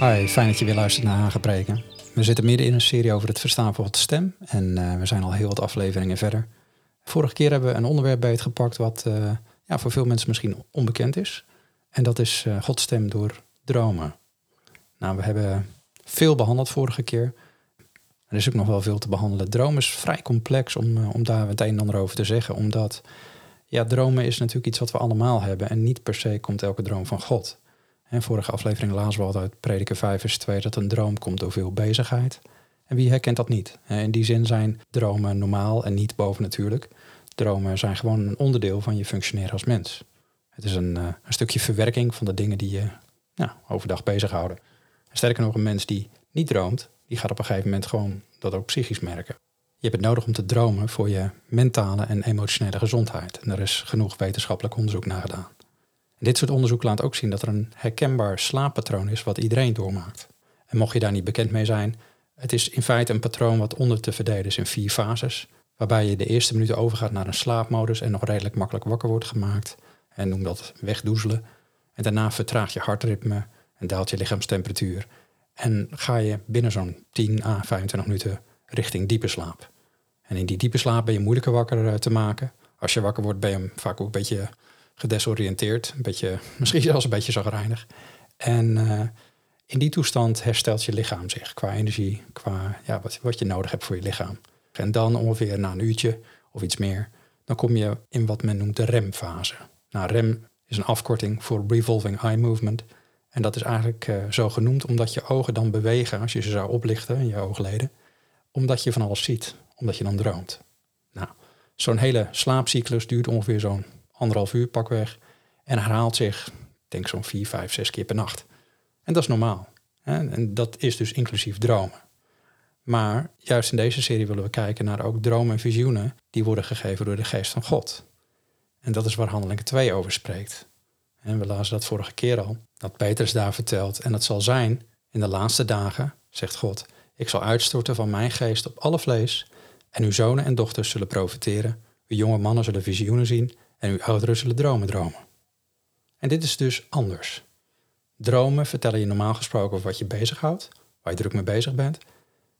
Hi, fijn dat je weer luistert naar Hagepreken. We zitten midden in een serie over het verstaan van Gods stem en uh, we zijn al heel wat afleveringen verder. Vorige keer hebben we een onderwerp bij het gepakt wat uh, ja, voor veel mensen misschien onbekend is. En dat is uh, Gods stem door dromen. Nou, we hebben veel behandeld vorige keer. Er is ook nog wel veel te behandelen. Dromen is vrij complex om, om daar het een en ander over te zeggen. Omdat ja, dromen is natuurlijk iets wat we allemaal hebben. En niet per se komt elke droom van God. En vorige aflevering lazen we al uit Prediker 5 vers 2 dat een droom komt door veel bezigheid. En wie herkent dat niet? In die zin zijn dromen normaal en niet bovennatuurlijk. Dromen zijn gewoon een onderdeel van je functioneren als mens. Het is een, uh, een stukje verwerking van de dingen die je nou, overdag bezighouden. En sterker nog, een mens die niet droomt, die gaat op een gegeven moment gewoon dat ook psychisch merken. Je hebt het nodig om te dromen voor je mentale en emotionele gezondheid. En daar is genoeg wetenschappelijk onderzoek naar gedaan. Dit soort onderzoek laat ook zien dat er een herkenbaar slaappatroon is wat iedereen doormaakt. En mocht je daar niet bekend mee zijn, het is in feite een patroon wat onder te verdelen is in vier fases, waarbij je de eerste minuten overgaat naar een slaapmodus en nog redelijk makkelijk wakker wordt gemaakt. En noem dat wegdoezelen. En daarna vertraagt je hartritme en daalt je lichaamstemperatuur. En ga je binnen zo'n 10 à 25 minuten richting diepe slaap. En in die diepe slaap ben je moeilijker wakker eh, te maken. Als je wakker wordt ben je vaak ook een beetje gedesoriënteerd, een beetje, misschien zelfs een beetje zagrijnig. En uh, in die toestand herstelt je lichaam zich qua energie, qua ja, wat, wat je nodig hebt voor je lichaam. En dan ongeveer na een uurtje of iets meer, dan kom je in wat men noemt de REM-fase. Nou, REM is een afkorting voor Revolving Eye Movement. En dat is eigenlijk uh, zo genoemd omdat je ogen dan bewegen als je ze zou oplichten in je oogleden. Omdat je van alles ziet, omdat je dan droomt. Nou, zo'n hele slaapcyclus duurt ongeveer zo'n anderhalf uur pakweg. En herhaalt zich, ik denk zo'n vier, vijf, zes keer per nacht. En dat is normaal. Hè? En dat is dus inclusief dromen. Maar juist in deze serie willen we kijken naar ook dromen en visioenen die worden gegeven door de geest van God. En dat is waar Handelingen 2 over spreekt. En we lazen dat vorige keer al, dat Petrus daar vertelt. En het zal zijn, in de laatste dagen, zegt God, ik zal uitstorten van mijn geest op alle vlees. En uw zonen en dochters zullen profiteren. Uw jonge mannen zullen visioenen zien en uw ouderen zullen dromen dromen. En dit is dus anders. Dromen vertellen je normaal gesproken wat je bezighoudt, waar je druk mee bezig bent.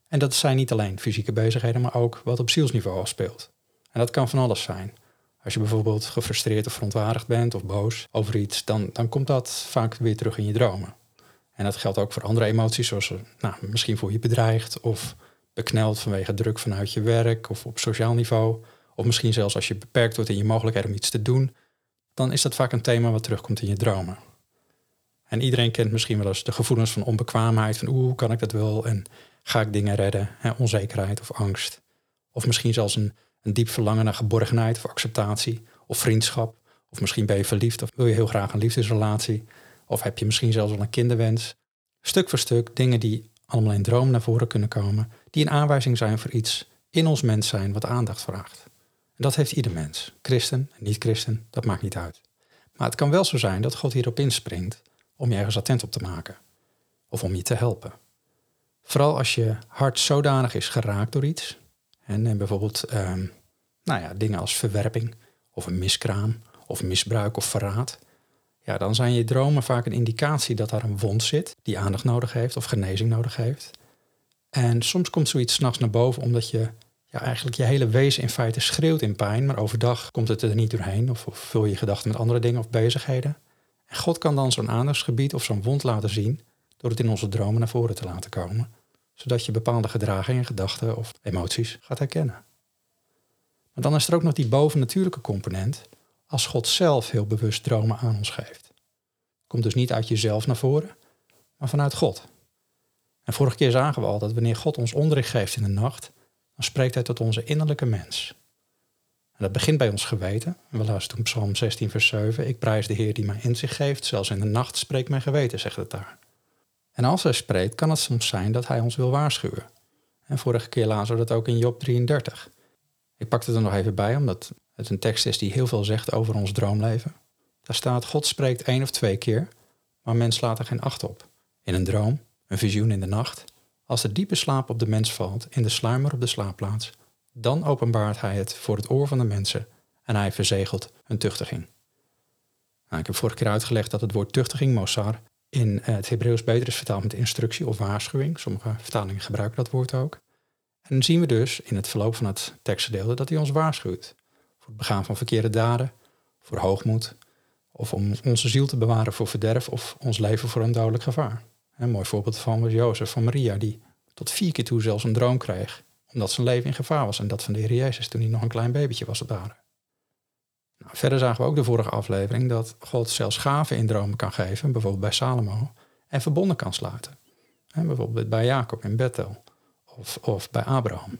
En dat zijn niet alleen fysieke bezigheden, maar ook wat op zielsniveau speelt. En dat kan van alles zijn. Als je bijvoorbeeld gefrustreerd of verontwaardigd bent of boos over iets, dan, dan komt dat vaak weer terug in je dromen. En dat geldt ook voor andere emoties, zoals nou, misschien voel je bedreigd of bekneld vanwege druk vanuit je werk of op sociaal niveau of misschien zelfs als je beperkt wordt in je mogelijkheden om iets te doen, dan is dat vaak een thema wat terugkomt in je dromen. En iedereen kent misschien wel eens de gevoelens van onbekwaamheid, van hoe kan ik dat wel en ga ik dingen redden, hè, onzekerheid of angst. Of misschien zelfs een, een diep verlangen naar geborgenheid of acceptatie of vriendschap. Of misschien ben je verliefd of wil je heel graag een liefdesrelatie. Of heb je misschien zelfs wel een kinderwens. Stuk voor stuk dingen die allemaal in droom naar voren kunnen komen, die een aanwijzing zijn voor iets in ons mens zijn wat aandacht vraagt. Dat heeft ieder mens. Christen, niet-christen, dat maakt niet uit. Maar het kan wel zo zijn dat God hierop inspringt om je ergens attent op te maken. Of om je te helpen. Vooral als je hart zodanig is geraakt door iets. En, bijvoorbeeld ehm, nou ja, dingen als verwerping of een miskraam of misbruik of verraad. Ja, dan zijn je dromen vaak een indicatie dat daar een wond zit die aandacht nodig heeft of genezing nodig heeft. En soms komt zoiets s'nachts naar boven omdat je ja, eigenlijk je hele wezen in feite schreeuwt in pijn, maar overdag komt het er niet doorheen of, of vul je gedachten met andere dingen of bezigheden. En God kan dan zo'n aandachtsgebied of zo'n wond laten zien door het in onze dromen naar voren te laten komen, zodat je bepaalde gedragingen, gedachten of emoties gaat herkennen. Maar dan is er ook nog die bovennatuurlijke component, als God zelf heel bewust dromen aan ons geeft. Komt dus niet uit jezelf naar voren, maar vanuit God. En vorige keer zagen we al dat wanneer God ons onderricht geeft in de nacht, dan spreekt hij tot onze innerlijke mens. En dat begint bij ons geweten. We lazen toen Psalm 16, vers 7. Ik prijs de Heer die mij inzicht geeft. Zelfs in de nacht spreekt mijn geweten, zegt het daar. En als hij spreekt, kan het soms zijn dat hij ons wil waarschuwen. En vorige keer lazen we dat ook in Job 33. Ik pak het er nog even bij, omdat het een tekst is die heel veel zegt over ons droomleven. Daar staat: God spreekt één of twee keer, maar mens slaat er geen acht op. In een droom, een visioen in de nacht, als de diepe slaap op de mens valt, in de sluimer op de slaapplaats, dan openbaart hij het voor het oor van de mensen en hij verzegelt hun tuchtiging. Nou, ik heb vorige keer uitgelegd dat het woord tuchtiging, mosar, in het Hebreeuws beter is vertaald met instructie of waarschuwing. Sommige vertalingen gebruiken dat woord ook. En dan zien we dus in het verloop van het tekstgedeelte dat hij ons waarschuwt. Voor het begaan van verkeerde daden, voor hoogmoed, of om onze ziel te bewaren voor verderf of ons leven voor een dodelijk gevaar. Een mooi voorbeeld van was Jozef van Maria, die tot vier keer toe zelfs een droom kreeg, omdat zijn leven in gevaar was en dat van de Heer Jezus toen hij nog een klein babytje was op aarde. Nou, verder zagen we ook de vorige aflevering dat God zelfs gaven in dromen kan geven, bijvoorbeeld bij Salomo, en verbonden kan sluiten. bijvoorbeeld bij Jacob in Bethel of, of bij Abraham.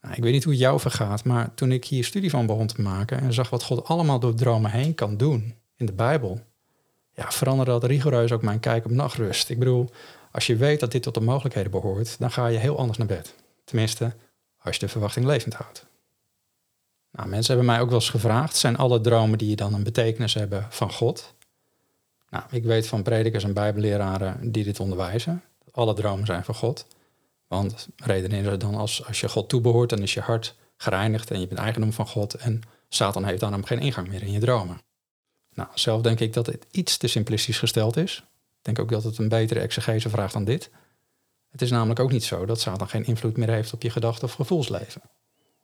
Nou, ik weet niet hoe het jou vergaat, maar toen ik hier studie van begon te maken en zag wat God allemaal door dromen heen kan doen in de Bijbel, ja, veranderde dat rigoureus ook mijn kijk op nachtrust. Ik bedoel, als je weet dat dit tot de mogelijkheden behoort, dan ga je heel anders naar bed. Tenminste, als je de verwachting levend houdt. Nou, mensen hebben mij ook wel eens gevraagd, zijn alle dromen die dan een betekenis hebben van God? Nou, ik weet van predikers en bijbelleraren die dit onderwijzen. Alle dromen zijn van God. Want redeneren ze dan als, als je God toebehoort, dan is je hart gereinigd en je bent eigendom van God. En Satan heeft dan geen ingang meer in je dromen. Nou, zelf denk ik dat het iets te simplistisch gesteld is. Ik denk ook dat het een betere exegese vraagt dan dit. Het is namelijk ook niet zo dat Satan geen invloed meer heeft op je gedachten of gevoelsleven.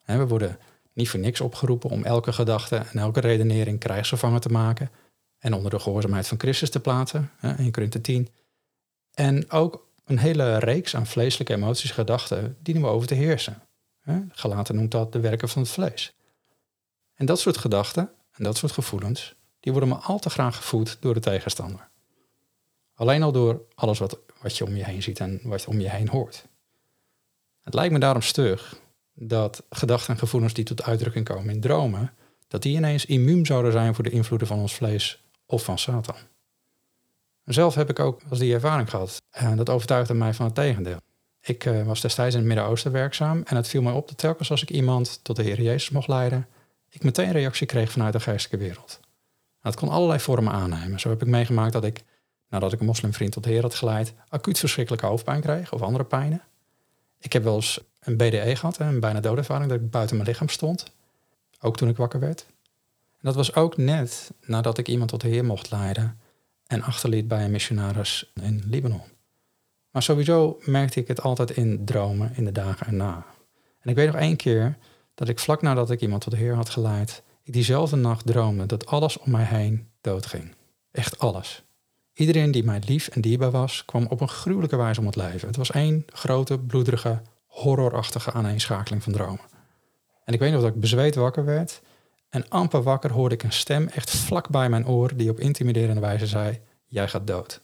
we worden niet voor niks opgeroepen om elke gedachte en elke redenering krijgsgevangen te maken en onder de gehoorzaamheid van Christus te plaatsen, in Korinthe 10. En ook een hele reeks aan vleeselijke emoties, gedachten, dienen we over te heersen. Gelaten noemt dat de werken van het vlees. En dat soort gedachten en dat soort gevoelens, die worden maar al te graag gevoed door de tegenstander. Alleen al door alles wat, wat je om je heen ziet en wat je om je heen hoort. Het lijkt me daarom stug dat gedachten en gevoelens die tot uitdrukking komen in dromen, dat die ineens immuun zouden zijn voor de invloeden van ons vlees of van Satan. Zelf heb ik ook als die ervaring gehad. En dat overtuigde mij van het tegendeel. Ik uh, was destijds in het Midden-Oosten werkzaam en het viel mij op dat telkens als ik iemand tot de Heer Jezus mocht leiden, ik meteen reactie kreeg vanuit de geestelijke wereld. Het kon allerlei vormen aannemen. Zo heb ik meegemaakt dat ik, nadat ik een moslimvriend tot de Heer had geleid, acuut verschrikkelijke hoofdpijn kreeg of andere pijnen. Ik heb wel eens een BDE gehad, een bijna doodervaring, dat ik buiten mijn lichaam stond. Ook toen ik wakker werd. En dat was ook net nadat ik iemand tot de Heer mocht leiden en achterliet bij een missionaris in Libanon. Maar sowieso merkte ik het altijd in dromen in de dagen erna. En ik weet nog één keer dat ik vlak nadat ik iemand tot de Heer had geleid, ik diezelfde nacht droomde dat alles om mij heen doodging. Echt alles. Iedereen die mij lief en dierbaar was, kwam op een gruwelijke wijze om het leven. Het was één grote, bloederige, horrorachtige aaneenschakeling van dromen. En ik weet nog dat ik bezweet wakker werd. En amper wakker hoorde ik een stem echt vlak bij mijn oor die op intimiderende wijze zei: Jij gaat dood.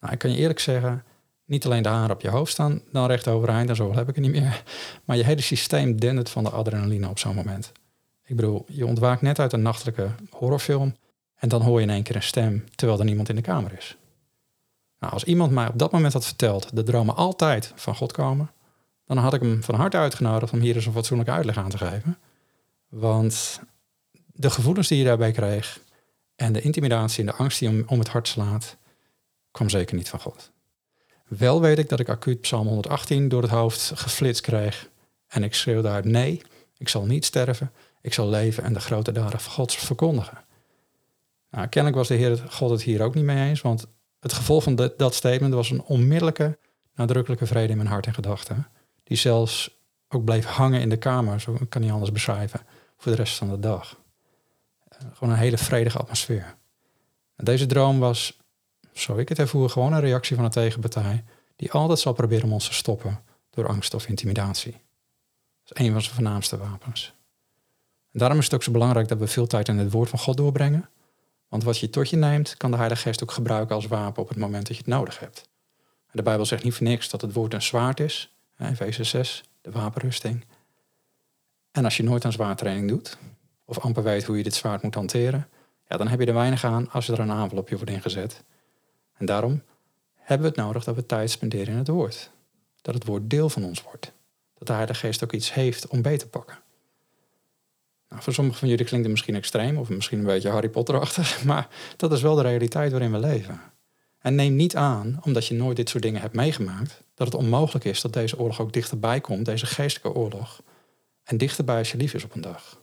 Nou, ik kan je eerlijk zeggen, niet alleen de haren op je hoofd staan dan recht overeind en zo heb ik het niet meer. Maar je hele systeem dendert van de adrenaline op zo'n moment. Ik bedoel, je ontwaakt net uit een nachtelijke horrorfilm en dan hoor je in één keer een stem terwijl er niemand in de kamer is. Nou, als iemand mij op dat moment had verteld dat dromen altijd van God komen, dan had ik hem van harte uitgenodigd om hier eens een fatsoenlijke uitleg aan te geven. Want de gevoelens die je daarbij kreeg en de intimidatie en de angst die om, om het hart slaat, kwam zeker niet van God. Wel weet ik dat ik acuut Psalm 118 door het hoofd geflitst kreeg. En ik schreeuwde uit: Nee, ik zal niet sterven. Ik zal leven en de grote daden van God verkondigen. Nou, kennelijk was de Heer God het hier ook niet mee eens, want het gevolg van dat statement was een onmiddellijke, nadrukkelijke vrede in mijn hart en gedachten die zelfs ook bleef hangen in de kamer, zo kan niet anders beschrijven, voor de rest van de dag. Eh, gewoon een hele vredige atmosfeer. En deze droom was, zo ik het ervoer, gewoon een reactie van de tegenpartij, die altijd zal proberen om ons te stoppen door angst of intimidatie. Dat is een van zijn voornaamste wapens. Daarom is het ook zo belangrijk dat we veel tijd in het woord van God doorbrengen. Want wat je tot je neemt, kan de Heilige Geest ook gebruiken als wapen op het moment dat je het nodig hebt. de Bijbel zegt niet voor niks dat het woord een zwaard is, Efeze 6, de wapenrusting. En als je nooit aan zwaartraining doet, of amper weet hoe je dit zwaard moet hanteren, ja, dan heb je er weinig aan als er een aanval op je wordt ingezet. En daarom hebben we het nodig dat we tijd spenderen in het woord. Dat het woord deel van ons wordt. Dat de Heilige Geest ook iets heeft om beter te pakken. Nou, voor sommigen van jullie klinkt het misschien extreem of misschien een beetje Harry Potterachtig, maar dat is wel de realiteit waarin we leven. En neem niet aan, omdat je nooit dit soort dingen hebt meegemaakt, dat het onmogelijk is dat deze oorlog ook dichterbij komt, deze geestelijke oorlog, en dichterbij als je lief is op een dag.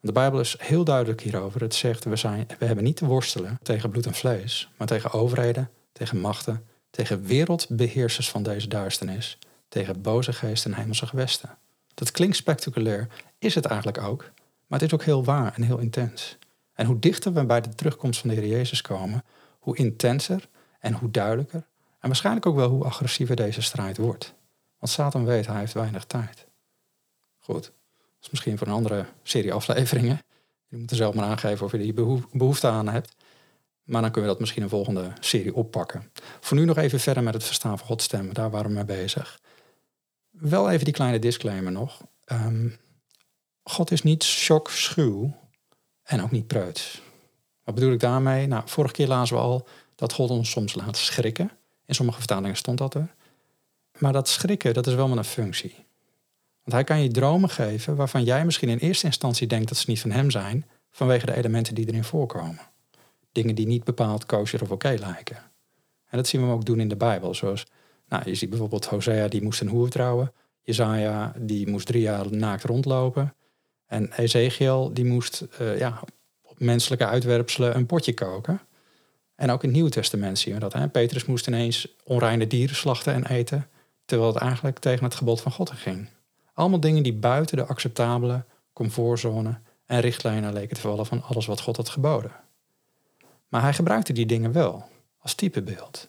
De Bijbel is heel duidelijk hierover. Het zegt, we, zijn, we hebben niet te worstelen tegen bloed en vlees, maar tegen overheden, tegen machten, tegen wereldbeheersers van deze duisternis, tegen boze geesten en hemelse gewesten. Dat klinkt spectaculair, is het eigenlijk ook, maar het is ook heel waar en heel intens. En hoe dichter we bij de terugkomst van de Heer Jezus komen, hoe intenser en hoe duidelijker en waarschijnlijk ook wel hoe agressiever deze strijd wordt. Want Satan weet, hij heeft weinig tijd. Goed, dat is misschien voor een andere serie afleveringen. Je moet er zelf maar aangeven of je die behoefte aan hebt. Maar dan kunnen we dat misschien een volgende serie oppakken. Voor nu nog even verder met het verstaan van Gods stem. Daar waren we mee bezig. Wel even die kleine disclaimer nog. Um, God is niet schuw en ook niet preuts. Wat bedoel ik daarmee? Nou, vorige keer lazen we al dat God ons soms laat schrikken. In sommige vertalingen stond dat er. Maar dat schrikken, dat is wel met een functie. Want hij kan je dromen geven waarvan jij misschien in eerste instantie denkt dat ze niet van hem zijn, vanwege de elementen die erin voorkomen. Dingen die niet bepaald kosher of oké lijken. En dat zien we hem ook doen in de Bijbel. Zoals, nou, je ziet bijvoorbeeld Hosea, die moest een hoer trouwen. Jezaja, die moest drie jaar naakt rondlopen. En Ezekiel die moest uh, ja, op menselijke uitwerpselen een potje koken. En ook in het Nieuwe Testament zien we dat. Hè? Petrus moest ineens onreine dieren slachten en eten, terwijl het eigenlijk tegen het gebod van God ging. Allemaal dingen die buiten de acceptabele comfortzone en richtlijnen leken te vallen van alles wat God had geboden. Maar hij gebruikte die dingen wel als typebeeld.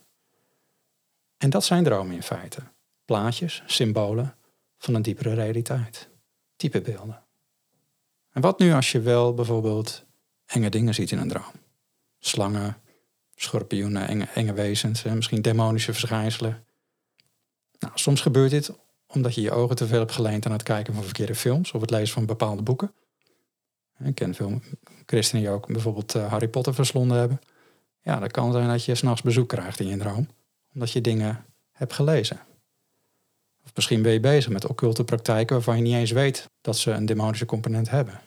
En dat zijn dromen in feite. Plaatjes, symbolen van een diepere realiteit. Typebeelden. En wat nu als je wel bijvoorbeeld enge dingen ziet in een droom? Slangen, schorpioenen, enge, enge wezens, misschien demonische verschijnselen. Nou, soms gebeurt dit omdat je je ogen te veel hebt geleend aan het kijken van verkeerde films of het lezen van bepaalde boeken. Ik ken veel christenen die ook bijvoorbeeld eh, Harry Potter verslonden hebben. Ja, dat kan zijn dat je s'nachts bezoek krijgt in je droom, omdat je dingen hebt gelezen. Of misschien ben je bezig met occulte praktijken waarvan je niet eens weet dat ze een demonische component hebben.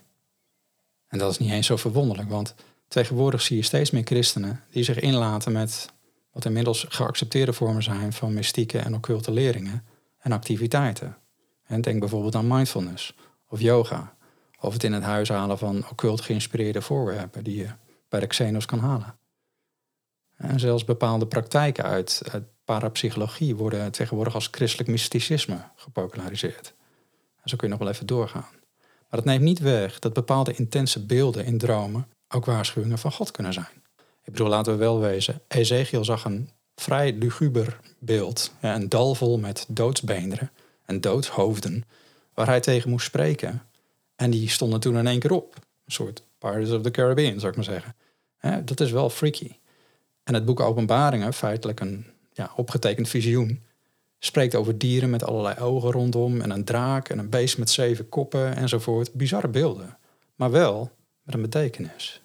En dat is niet eens zo verwonderlijk, want tegenwoordig zie je steeds meer christenen die zich inlaten met wat inmiddels geaccepteerde vormen zijn van mystieke en occulte leringen en activiteiten. En denk bijvoorbeeld aan mindfulness of yoga, of het in het huis halen van occult geïnspireerde voorwerpen die je bij de Xenos kan halen. En zelfs bepaalde praktijken uit, uit parapsychologie worden tegenwoordig als christelijk mysticisme gepopulariseerd. En zo kun je nog wel even doorgaan. Maar dat neemt niet weg dat bepaalde intense beelden in dromen ook waarschuwingen van God kunnen zijn. Ik bedoel, laten we wel wezen, Ezekiel zag een vrij luguber beeld. Een dal vol met doodsbeenderen en doodshoofden, waar hij tegen moest spreken. En die stonden toen in één keer op. Een soort Pirates of the Caribbean, zou ik maar zeggen. dat is wel freaky. En het boek Openbaringen, feitelijk een ja, opgetekend visioen, spreekt over dieren met allerlei ogen rondom en een draak en een beest met zeven koppen enzovoort. Bizarre beelden, maar wel met een betekenis.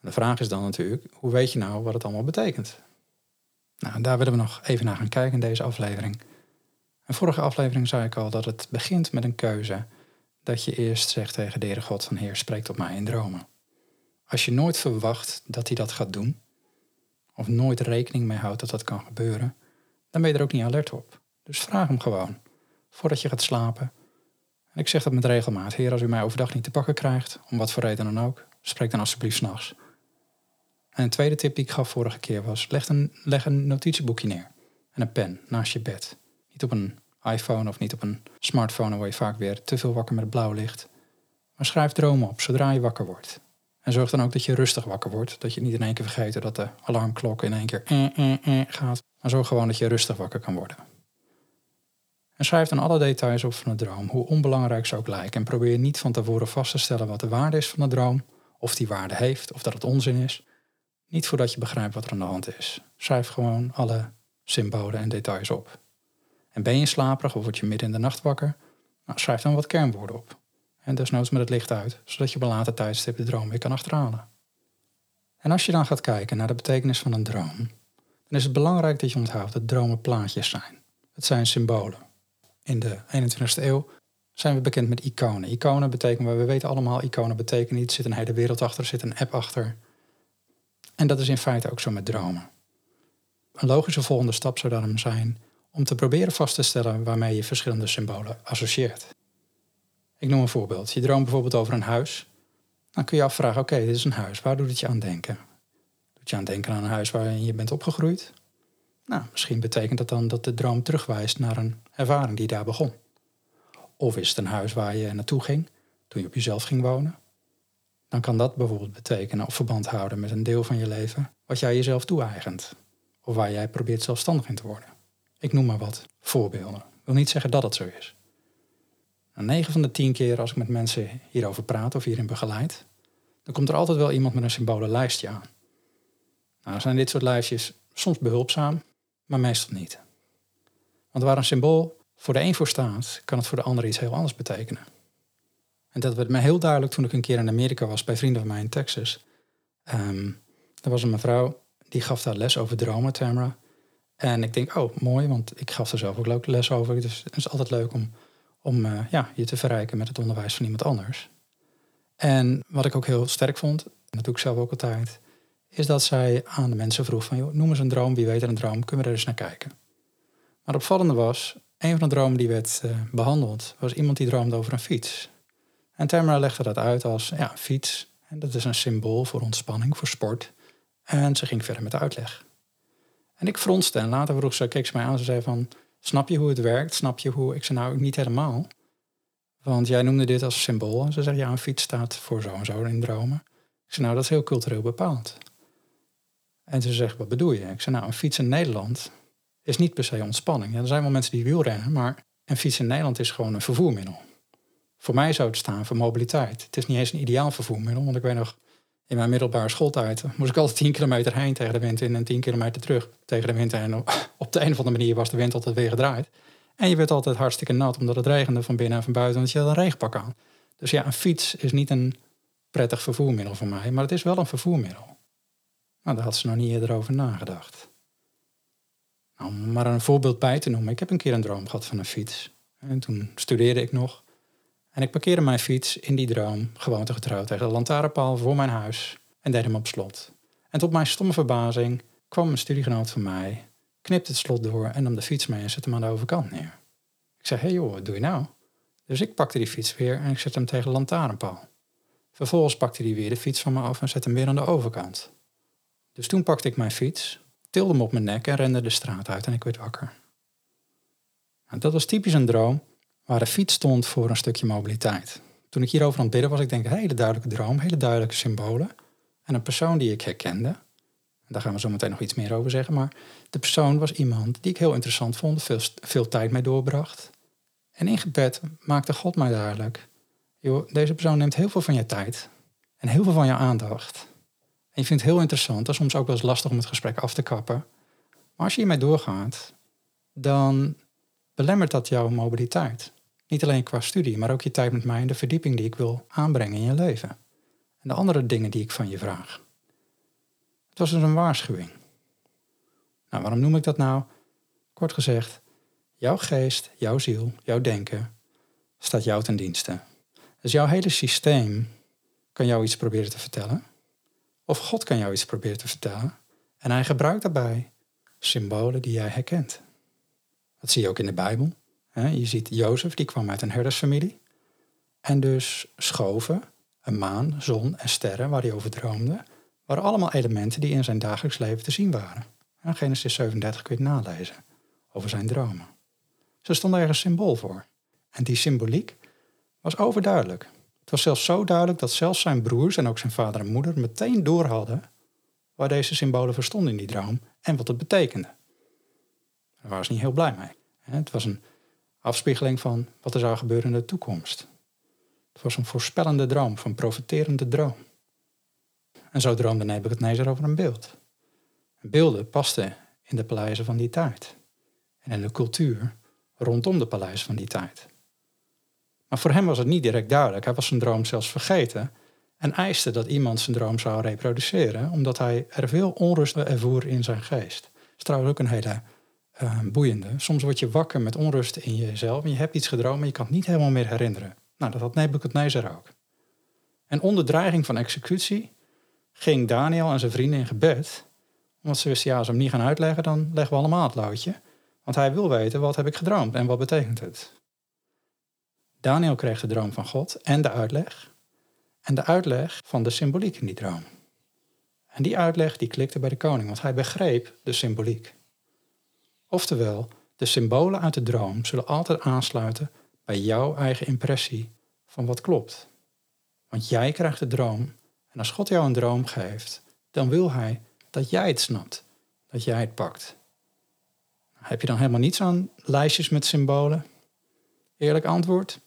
De vraag is dan natuurlijk, hoe weet je nou wat het allemaal betekent? Nou, daar willen we nog even naar gaan kijken in deze aflevering. In vorige aflevering zei ik al dat het begint met een keuze. Dat je eerst zegt tegen de Heere God van Heer, spreek tot mij in dromen. Als je nooit verwacht dat hij dat gaat doen, of nooit rekening mee houdt dat dat kan gebeuren, dan ben je er ook niet alert op. Dus vraag hem gewoon, voordat je gaat slapen. En ik zeg dat met regelmaat. Heer, als u mij overdag niet te pakken krijgt, om wat voor reden dan ook, spreek dan alsjeblieft s'nachts. En een tweede tip die ik gaf vorige keer was, leg een, leg een notitieboekje neer en een pen naast je bed. Niet op een iPhone of niet op een smartphone, dan word je vaak weer te veel wakker met blauw licht. Maar schrijf dromen op zodra je wakker wordt. En zorg dan ook dat je rustig wakker wordt. Dat je niet in één keer vergeet dat de alarmklok in één keer eh, eh, eh, gaat. Maar zorg gewoon dat je rustig wakker kan worden. En schrijf dan alle details op van de droom, hoe onbelangrijk ze ook lijken. En probeer niet van tevoren vast te stellen wat de waarde is van de droom. Of die waarde heeft, of dat het onzin is. Niet voordat je begrijpt wat er aan de hand is. Schrijf gewoon alle symbolen en details op. En ben je slaperig of word je midden in de nacht wakker? Nou, schrijf dan wat kernwoorden op. En desnoods met het licht uit, zodat je op een later tijdstip de droom weer kan achterhalen. En als je dan gaat kijken naar de betekenis van een droom, dan is het belangrijk dat je onthoudt dat dromen plaatjes zijn. Het zijn symbolen. In de 21ste eeuw zijn we bekend met iconen. Iconen betekenen, we weten allemaal, iconen betekenen iets. Er zit een hele wereld achter, er zit een app achter. En dat is in feite ook zo met dromen. Een logische volgende stap zou dan zijn om te proberen vast te stellen waarmee je verschillende symbolen associeert. Ik noem een voorbeeld. Je droomt bijvoorbeeld over een huis. Dan kun je afvragen, oké, dit is een huis. Waar doet het je aan denken? Je aan denken aan een huis waarin je bent opgegroeid? Nou, misschien betekent dat dan dat de droom terugwijst naar een ervaring die daar begon. Of is het een huis waar je naartoe ging toen je op jezelf ging wonen? Dan kan dat bijvoorbeeld betekenen of verband houden met een deel van je leven wat jij jezelf toe-eigent. Of waar jij probeert zelfstandig in te worden. Ik noem maar wat voorbeelden. Ik wil niet zeggen dat het zo is. 9 van de 10 keer als ik met mensen hierover praat of hierin begeleid, dan komt er altijd wel iemand met een symbolenlijstje aan. Nou, zijn dit soort lijstjes soms behulpzaam, maar meestal niet. Want waar een symbool voor de een voor staat, kan het voor de ander iets heel anders betekenen. En dat werd me heel duidelijk toen ik een keer in Amerika was bij vrienden van mij in Texas. Um, er was een mevrouw die gaf daar les over dromen, Tamara. En ik denk, oh, mooi, want ik gaf er zelf ook les over. Dus het is altijd leuk om, om uh, ja, je te verrijken met het onderwijs van iemand anders. En wat ik ook heel sterk vond, en dat doe ik zelf ook altijd, is dat zij aan de mensen vroeg van, noem eens een droom, wie weet er een droom, kunnen we er eens naar kijken. Maar het opvallende was, een van de dromen die werd uh, behandeld, was iemand die droomde over een fiets. En Tamara legde dat uit als, ja, fiets, en dat is een symbool voor ontspanning, voor sport. En ze ging verder met de uitleg. En ik fronste en later vroeg ze, keek ze mij aan, ze zei van, snap je hoe het werkt? Snap je hoe? Ik zei nou, niet helemaal. Want jij noemde dit als symbool. En ze zei, ja, een fiets staat voor zo en zo in dromen. Ik zei, nou, dat is heel cultureel bepaald. En ze zegt, wat bedoel je? Ik zei, nou, een fiets in Nederland is niet per se ontspanning. Er zijn wel mensen die wielrennen, maar een fiets in Nederland is gewoon een vervoermiddel. Voor mij zou het staan voor mobiliteit. Het is niet eens een ideaal vervoermiddel, want ik weet nog, in mijn middelbare schooltijd moest ik altijd 10 kilometer heen tegen de wind in en 10 kilometer terug tegen de wind. En op de een of andere manier was de wind altijd weer gedraaid. En je werd altijd hartstikke nat omdat het regende van binnen en van buiten, want je had een regenpak aan. Dus ja, een fiets is niet een prettig vervoermiddel voor mij, maar het is wel een vervoermiddel. Nou, daar had ze nog niet eerder over nagedacht. Nou, om maar een voorbeeld bij te noemen. Ik heb een keer een droom gehad van een fiets. En toen studeerde ik nog. En ik parkeerde mijn fiets in die droom gewoon te getrouwd tegen de lantaarnpaal voor mijn huis en deed hem op slot. En tot mijn stomme verbazing kwam een studiegenoot van mij, knipte het slot door en nam de fiets mee en zette hem aan de overkant neer. Ik zei, hé hey joh, wat doe je nou? Dus ik pakte die fiets weer en ik zette hem tegen de lantaarnpaal. Vervolgens pakte hij weer de fiets van me af en zette hem weer aan de overkant. Dus toen pakte ik mijn fiets, tilde hem op mijn nek en rende de straat uit en ik werd wakker. Nou, dat was typisch een droom waar de fiets stond voor een stukje mobiliteit. Toen ik hierover aan het bidden was, ik denk, een hele duidelijke droom, hele duidelijke symbolen. En een persoon die ik herkende, en daar gaan we zo meteen nog iets meer over zeggen, maar de persoon was iemand die ik heel interessant vond, veel, veel tijd mee doorbracht. En in gebed maakte God mij duidelijk, joh, deze persoon neemt heel veel van je tijd en heel veel van je aandacht. En je vindt het heel interessant, dat is soms ook wel eens lastig om het gesprek af te kappen. Maar als je hiermee doorgaat, dan belemmert dat jouw mobiliteit. Niet alleen qua studie, maar ook je tijd met mij en de verdieping die ik wil aanbrengen in je leven. En de andere dingen die ik van je vraag. Het was dus een waarschuwing. Nou, waarom noem ik dat nou? Kort gezegd, jouw geest, jouw ziel, jouw denken staat jou ten dienste. Dus jouw hele systeem kan jou iets proberen te vertellen. Of God kan jou iets proberen te vertellen. En hij gebruikt daarbij symbolen die jij herkent. Dat zie je ook in de Bijbel. Je ziet Jozef, die kwam uit een herdersfamilie. En dus schoven, een maan, zon en sterren waar hij over droomde, waren allemaal elementen die in zijn dagelijks leven te zien waren. Genesis 37 kun je het nalezen over zijn dromen. Ze stonden ergens symbool voor. En die symboliek was overduidelijk. Was zelfs zo duidelijk dat zelfs zijn broers en ook zijn vader en moeder meteen door hadden waar deze symbolen voor stonden in die droom en wat het betekende. Daar waren ze niet heel blij mee. Het was een afspiegeling van wat er zou gebeuren in de toekomst. Het was een voorspellende droom, een profeterende droom. En zo droomde Nebuchadnezzar over een beeld. Beelden pasten in de paleizen van die tijd en in de cultuur rondom de paleizen van die tijd. Maar voor hem was het niet direct duidelijk. Hij was zijn droom zelfs vergeten en eiste dat iemand zijn droom zou reproduceren, omdat hij er veel onrust ervoer in zijn geest. trouwens ook een hele uh, boeiende. Soms word je wakker met onrust in jezelf en je hebt iets gedroomd, maar je kan het niet helemaal meer herinneren. Nou, dat had Nebuchadnezzar ook. En onder dreiging van executie ging Daniel en zijn vrienden in gebed. Omdat ze wisten, ja, als we hem niet gaan uitleggen, dan leggen we allemaal het loodje. Want hij wil weten, wat heb ik gedroomd en wat betekent het? Daniel kreeg de droom van God en de uitleg. En de uitleg van de symboliek in die droom. En die uitleg die klikte bij de koning, want hij begreep de symboliek. Oftewel, de symbolen uit de droom zullen altijd aansluiten bij jouw eigen impressie van wat klopt. Want jij krijgt de droom en als God jou een droom geeft, dan wil hij dat jij het snapt, dat jij het pakt. Heb je dan helemaal niets aan lijstjes met symbolen? Eerlijk antwoord,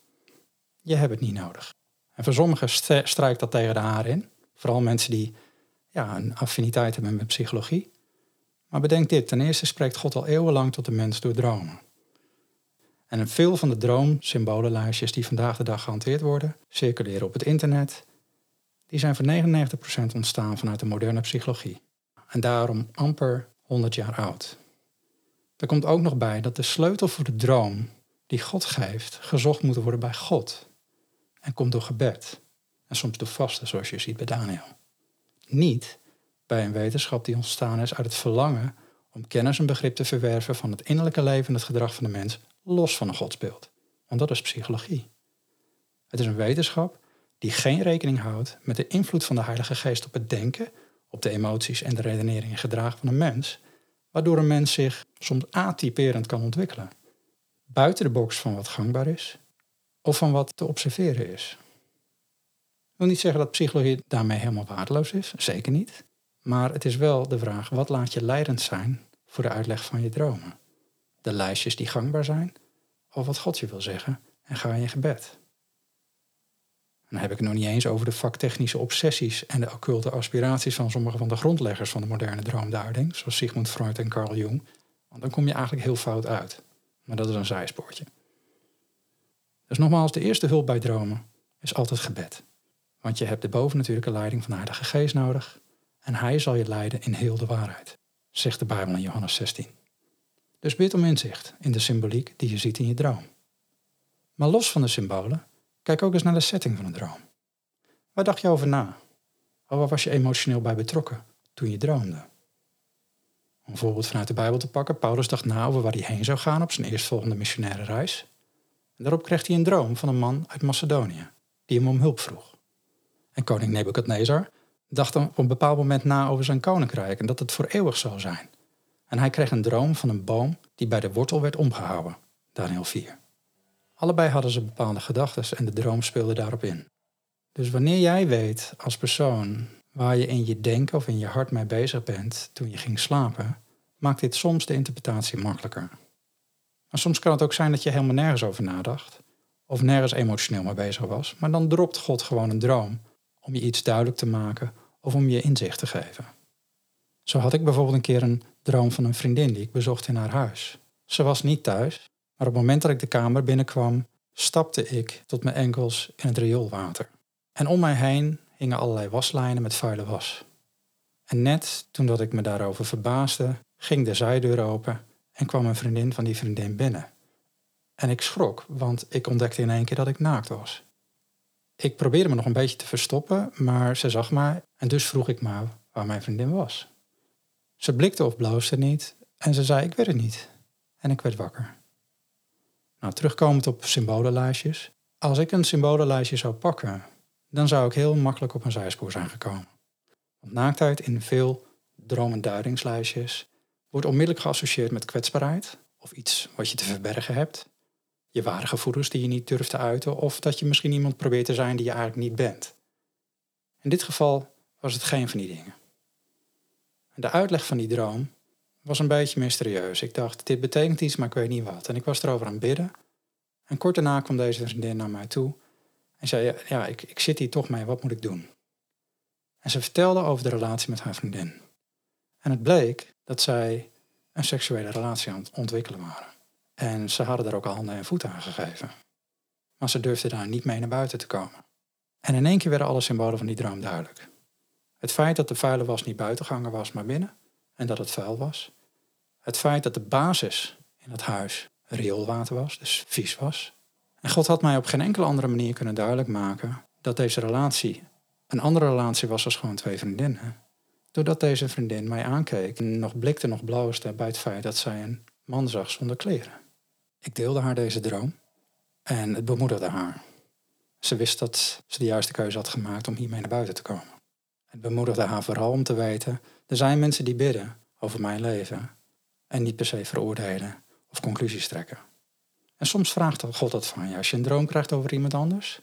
je hebt het niet nodig. En voor sommigen strijkt dat tegen de haren in. Vooral mensen die ja, een affiniteit hebben met psychologie. Maar bedenk dit, ten eerste spreekt God al eeuwenlang tot de mens door dromen. En veel van de droomsymbolenlijstjes die vandaag de dag gehanteerd worden, circuleren op het internet, die zijn voor 99% ontstaan vanuit de moderne psychologie. En daarom amper 100 jaar oud. Er komt ook nog bij dat de sleutel voor de droom die God geeft, gezocht moet worden bij God. En komt door gebed. En soms door vasten, zoals je ziet bij Daniel. Niet bij een wetenschap die ontstaan is uit het verlangen om kennis en begrip te verwerven van het innerlijke leven en het gedrag van de mens los van een godsbeeld. Want dat is psychologie. Het is een wetenschap die geen rekening houdt met de invloed van de Heilige Geest op het denken, op de emoties en de redenering en gedrag van een mens, waardoor een mens zich soms atyperend kan ontwikkelen. Buiten de box van wat gangbaar is of van wat te observeren is. Ik wil niet zeggen dat psychologie daarmee helemaal waardeloos is, zeker niet. Maar het is wel de vraag, wat laat je leidend zijn voor de uitleg van je dromen? De lijstjes die gangbaar zijn, of wat God je wil zeggen, en ga in gebed. En dan heb ik het nog niet eens over de vaktechnische obsessies en de occulte aspiraties van sommige van de grondleggers van de moderne droomduiding, zoals Sigmund Freud en Carl Jung. Want dan kom je eigenlijk heel fout uit. Maar dat is een zijspoortje. Dus nogmaals, de eerste hulp bij dromen is altijd gebed. Want je hebt de bovennatuurlijke leiding van de Heilige Geest nodig. En Hij zal je leiden in heel de waarheid, zegt de Bijbel in Johannes 16. Dus bid om inzicht in de symboliek die je ziet in je droom. Maar los van de symbolen, kijk ook eens naar de setting van een droom. Waar dacht je over na? Of waar was je emotioneel bij betrokken toen je droomde? Om een voorbeeld vanuit de Bijbel te pakken, Paulus dacht na over waar hij heen zou gaan op zijn eerstvolgende missionaire reis. En daarop kreeg hij een droom van een man uit Macedonië, die hem om hulp vroeg. En koning Nebukadnezar dacht op een bepaald moment na over zijn koninkrijk en dat het voor eeuwig zou zijn. En hij kreeg een droom van een boom die bij de wortel werd omgehouden. Daniel 4. Allebei hadden ze bepaalde gedachten en de droom speelde daarop in. Dus wanneer jij weet als persoon waar je in je denken of in je hart mee bezig bent toen je ging slapen, maakt dit soms de interpretatie makkelijker. Maar soms kan het ook zijn dat je helemaal nergens over nadacht, of nergens emotioneel mee bezig was, maar dan dropt God gewoon een droom om je iets duidelijk te maken of om je inzicht te geven. Zo had ik bijvoorbeeld een keer een droom van een vriendin die ik bezocht in haar huis. Ze was niet thuis, maar op het moment dat ik de kamer binnenkwam, stapte ik tot mijn enkels in het rioolwater. En om mij heen hingen allerlei waslijnen met vuile was. En net toen dat ik me daarover verbaasde, ging de zijdeur open en kwam een vriendin van die vriendin binnen. En ik schrok, want ik ontdekte in één keer dat ik naakt was. Ik probeerde me nog een beetje te verstoppen, maar ze zag mij en dus vroeg ik maar waar mijn vriendin was. Ze blikte of bloosde niet en ze zei ik weet het niet. En ik werd wakker. Nou, terugkomend op symbolenlijstjes. Als ik een symbolenlijstje zou pakken, dan zou ik heel makkelijk op een zijspoor zijn gekomen. Want naaktheid in veel dromenduidingslijstjes wordt onmiddellijk geassocieerd met kwetsbaarheid of iets wat je te verbergen hebt je ware gevoelens die je niet durft te uiten, of dat je misschien iemand probeert te zijn die je eigenlijk niet bent. In dit geval was het geen van die dingen. De uitleg van die droom was een beetje mysterieus. Ik dacht, dit betekent iets, maar ik weet niet wat. En ik was erover aan het bidden. En kort daarna kwam deze vriendin naar mij toe en zei, ja, ik, ik zit hier toch mee, wat moet ik doen? En ze vertelde over de relatie met haar vriendin. En het bleek dat zij een seksuele relatie aan het ontwikkelen waren. En ze hadden er ook al handen en voeten aan gegeven. Maar ze durfden daar niet mee naar buiten te komen. En in één keer werden alle symbolen van die droom duidelijk. Het feit dat de vuile was niet buitenganger was, maar binnen, en dat het vuil was. Het feit dat de basis in het huis rioolwater was, dus vies was. En God had mij op geen enkele andere manier kunnen duidelijk maken dat deze relatie een andere relatie was als gewoon twee vriendinnen. Doordat deze vriendin mij aankeek en nog blikte, nog blauwste bij het feit dat zij een man zag zonder kleren. Ik deelde haar deze droom en het bemoedigde haar. Ze wist dat ze de juiste keuze had gemaakt om hiermee naar buiten te komen. Het bemoedigde haar vooral om te weten, er zijn mensen die bidden over mijn leven en niet per se veroordelen of conclusies trekken. En soms vraagt God dat van je als je een droom krijgt over iemand anders,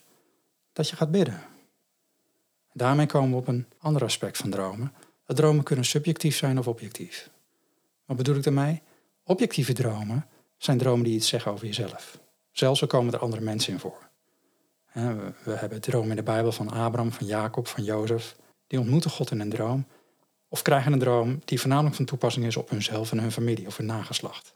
dat je gaat bidden. Daarmee komen we op een ander aspect van dromen. Dromen kunnen subjectief zijn of objectief. Wat bedoel ik daarmee? Objectieve dromen zijn dromen die iets zeggen over jezelf. Zelfs al komen er andere mensen in voor. We hebben dromen in de Bijbel van Abraham, van Jacob, van Jozef. Die ontmoeten God in een droom. Of krijgen een droom die voornamelijk van toepassing is op hunzelf en hun familie of hun nageslacht.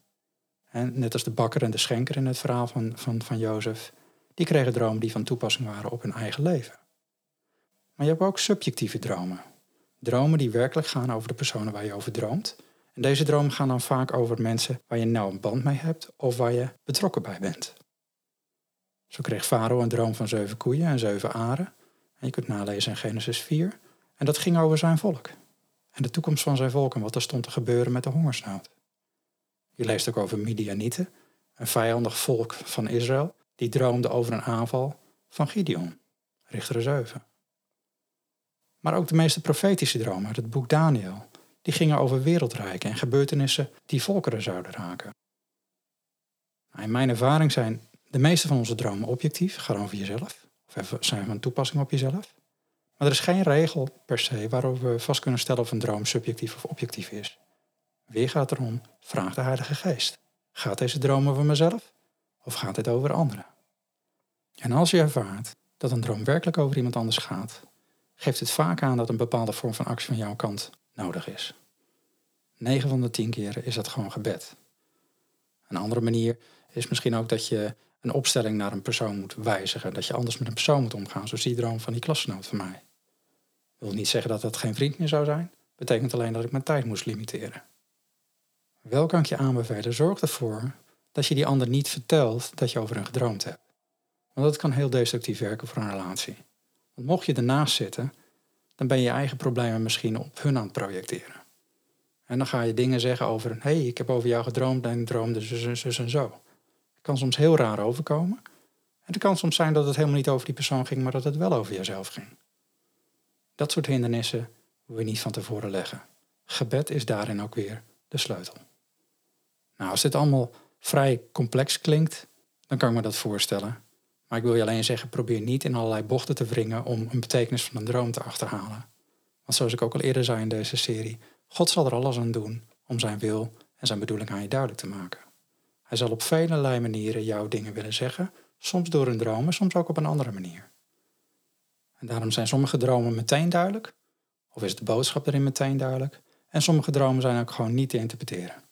Net als de bakker en de schenker in het verhaal van, van, van Jozef. Die kregen dromen die van toepassing waren op hun eigen leven. Maar je hebt ook subjectieve dromen. Dromen die werkelijk gaan over de personen waar je over droomt. En deze dromen gaan dan vaak over mensen waar je nou een band mee hebt of waar je betrokken bij bent. Zo kreeg Farao een droom van zeven koeien en zeven aren. En je kunt nalezen in Genesis 4. En dat ging over zijn volk. En de toekomst van zijn volk en wat er stond te gebeuren met de hongersnood. Je leest ook over Midianieten, een vijandig volk van Israël, die droomde over een aanval van Gideon, Richter 7. Maar ook de meeste profetische dromen uit het boek Daniel, die gingen over wereldrijken en gebeurtenissen die volkeren zouden raken. Nou, in mijn ervaring zijn de meeste van onze dromen objectief, gaan over jezelf, of zijn van toepassing op jezelf. Maar er is geen regel per se waarop we vast kunnen stellen of een droom subjectief of objectief is. Weer gaat erom, vraag de Heilige Geest. Gaat deze droom over mezelf of gaat dit over anderen? En als je ervaart dat een droom werkelijk over iemand anders gaat, geeft het vaak aan dat een bepaalde vorm van actie van jouw kant nodig is. 9 van de 10 keren is dat gewoon gebed. Een andere manier is misschien ook dat je een opstelling naar een persoon moet wijzigen. Dat je anders met een persoon moet omgaan, zoals die droom van die klasgenoot van mij. wil niet zeggen dat dat geen vriend meer zou zijn. Betekent alleen dat ik mijn tijd moest limiteren. Wel kan ik je aanbevelen, zorg ervoor dat je die ander niet vertelt dat je over hen gedroomd hebt. Want dat kan heel destructief werken voor een relatie. Want mocht je ernaast zitten, dan ben je je eigen problemen misschien op hun aan het projecteren. En dan ga je dingen zeggen over, hé, hey, ik heb over jou gedroomd en droomde zus, zus en zo. Het kan soms heel raar overkomen. En het kan soms zijn dat het helemaal niet over die persoon ging, maar dat het wel over jezelf ging. Dat soort hindernissen wil je niet van tevoren leggen. Gebed is daarin ook weer de sleutel. Nou, als dit allemaal vrij complex klinkt, dan kan ik me dat voorstellen. Maar ik wil je alleen zeggen, probeer niet in allerlei bochten te wringen om een betekenis van een droom te achterhalen. Want zoals ik ook al eerder zei in deze serie, God zal er alles aan doen om zijn wil en zijn bedoeling aan je duidelijk te maken. Hij zal op vele manieren jouw dingen willen zeggen, soms door een droom, soms ook op een andere manier. En daarom zijn sommige dromen meteen duidelijk, of is de boodschap erin meteen duidelijk, en sommige dromen zijn ook gewoon niet te interpreteren.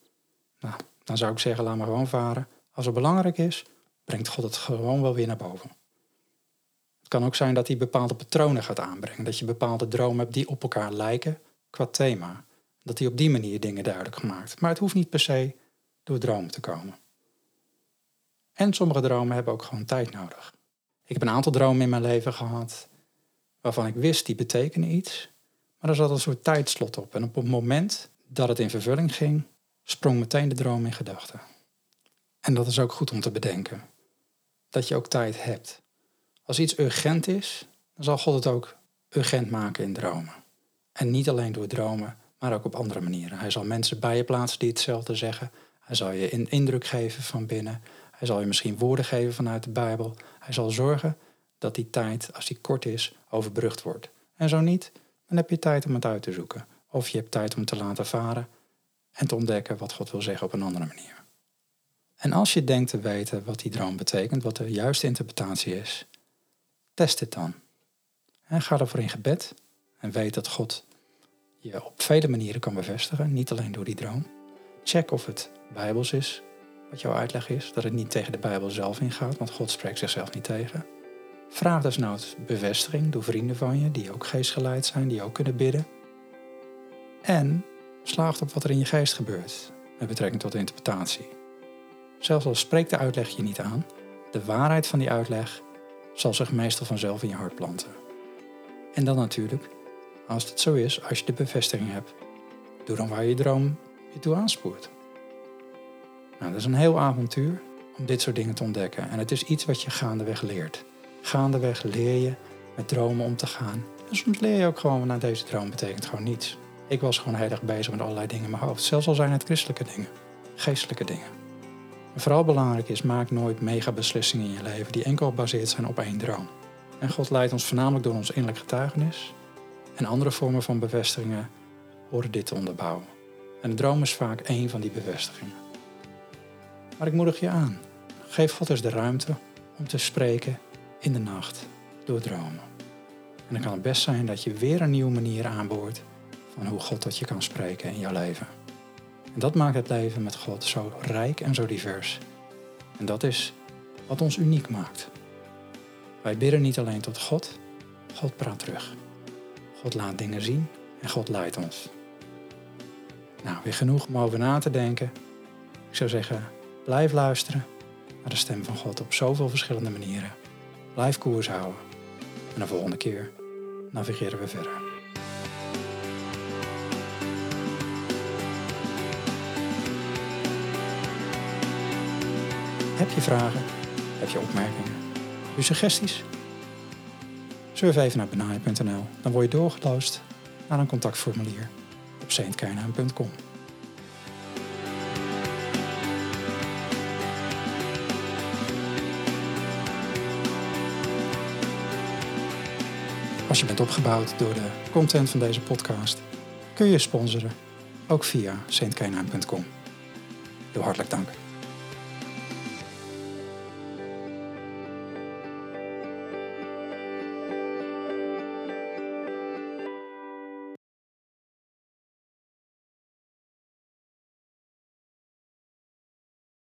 Nou, dan zou ik zeggen, laat maar gewoon varen. Als het belangrijk is, brengt God het gewoon wel weer naar boven. Het kan ook zijn dat hij bepaalde patronen gaat aanbrengen. Dat je bepaalde dromen hebt die op elkaar lijken qua thema. Dat hij op die manier dingen duidelijk gemaakt. Maar het hoeft niet per se door dromen te komen. En sommige dromen hebben ook gewoon tijd nodig. Ik heb een aantal dromen in mijn leven gehad waarvan ik wist die betekenen iets. Maar er zat een soort tijdslot op. En op het moment dat het in vervulling ging, sprong meteen de droom in gedachten. En dat is ook goed om te bedenken. Dat je ook tijd hebt. Als iets urgent is, dan zal God het ook urgent maken in dromen. En niet alleen door dromen, maar ook op andere manieren. Hij zal mensen bij je plaatsen die hetzelfde zeggen. Hij zal je indruk geven van binnen. Hij zal je misschien woorden geven vanuit de Bijbel. Hij zal zorgen dat die tijd, als die kort is, overbrugd wordt. En zo niet, dan heb je tijd om het uit te zoeken. Of je hebt tijd om te laten varen en te ontdekken wat God wil zeggen op een andere manier. En als je denkt te weten wat die droom betekent, wat de juiste interpretatie is, test het dan. Ga ervoor in gebed en weet dat God je op vele manieren kan bevestigen, niet alleen door die droom. Check of het bijbels is, wat jouw uitleg is, dat het niet tegen de Bijbel zelf ingaat, want God spreekt zichzelf niet tegen. Vraag desnoods bevestiging door vrienden van je, die ook geestgeleid zijn, die ook kunnen bidden. En slaagt op wat er in je geest gebeurt. met betrekking tot interpretatie. Zelfs al spreekt de uitleg je niet aan, de waarheid van die uitleg zal zich meestal vanzelf in je hart planten. En dan natuurlijk, als het zo is, als je de bevestiging hebt, doe dan waar je droom je toe aanspoort. Nou, dat is een heel avontuur om dit soort dingen te ontdekken. En het is iets wat je gaandeweg leert. Gaandeweg leer je met dromen om te gaan. En soms leer je ook gewoon, nou deze droom betekent gewoon niets. Ik was gewoon heel erg bezig met allerlei dingen in mijn hoofd. Zelfs al zijn het christelijke dingen, geestelijke dingen. Vooral belangrijk is, maak nooit mega beslissingen in je leven die enkel gebaseerd zijn op één droom. En God leidt ons voornamelijk door ons innerlijk getuigenis. En andere vormen van bevestigingen horen dit te onderbouwen. En de droom is vaak één van die bevestigingen. Maar ik moedig je aan. Geef God eens de ruimte om te spreken in de nacht door dromen. En dan kan het best zijn dat je weer een nieuwe manier aanboort van hoe God tot je kan spreken in jouw leven. En dat maakt het leven met God zo rijk en zo divers. En dat is wat ons uniek maakt. Wij bidden niet alleen tot God, God praat terug. God laat dingen zien en God leidt ons. Nou, weer genoeg om over na te denken. Ik zou zeggen, blijf luisteren naar de stem van God op zoveel verschillende manieren. Blijf koers houden. En de volgende keer navigeren we verder. Heb je vragen? Heb je opmerkingen? Je suggesties? Surf even naar benaai.nl. Dan word je doorgeloosd naar een contactformulier op saintkijnaan.com. Als je bent opgebouwd door de content van deze podcast, kun je sponsoren, ook via saintkijnaan.com. Heel hartelijk dank.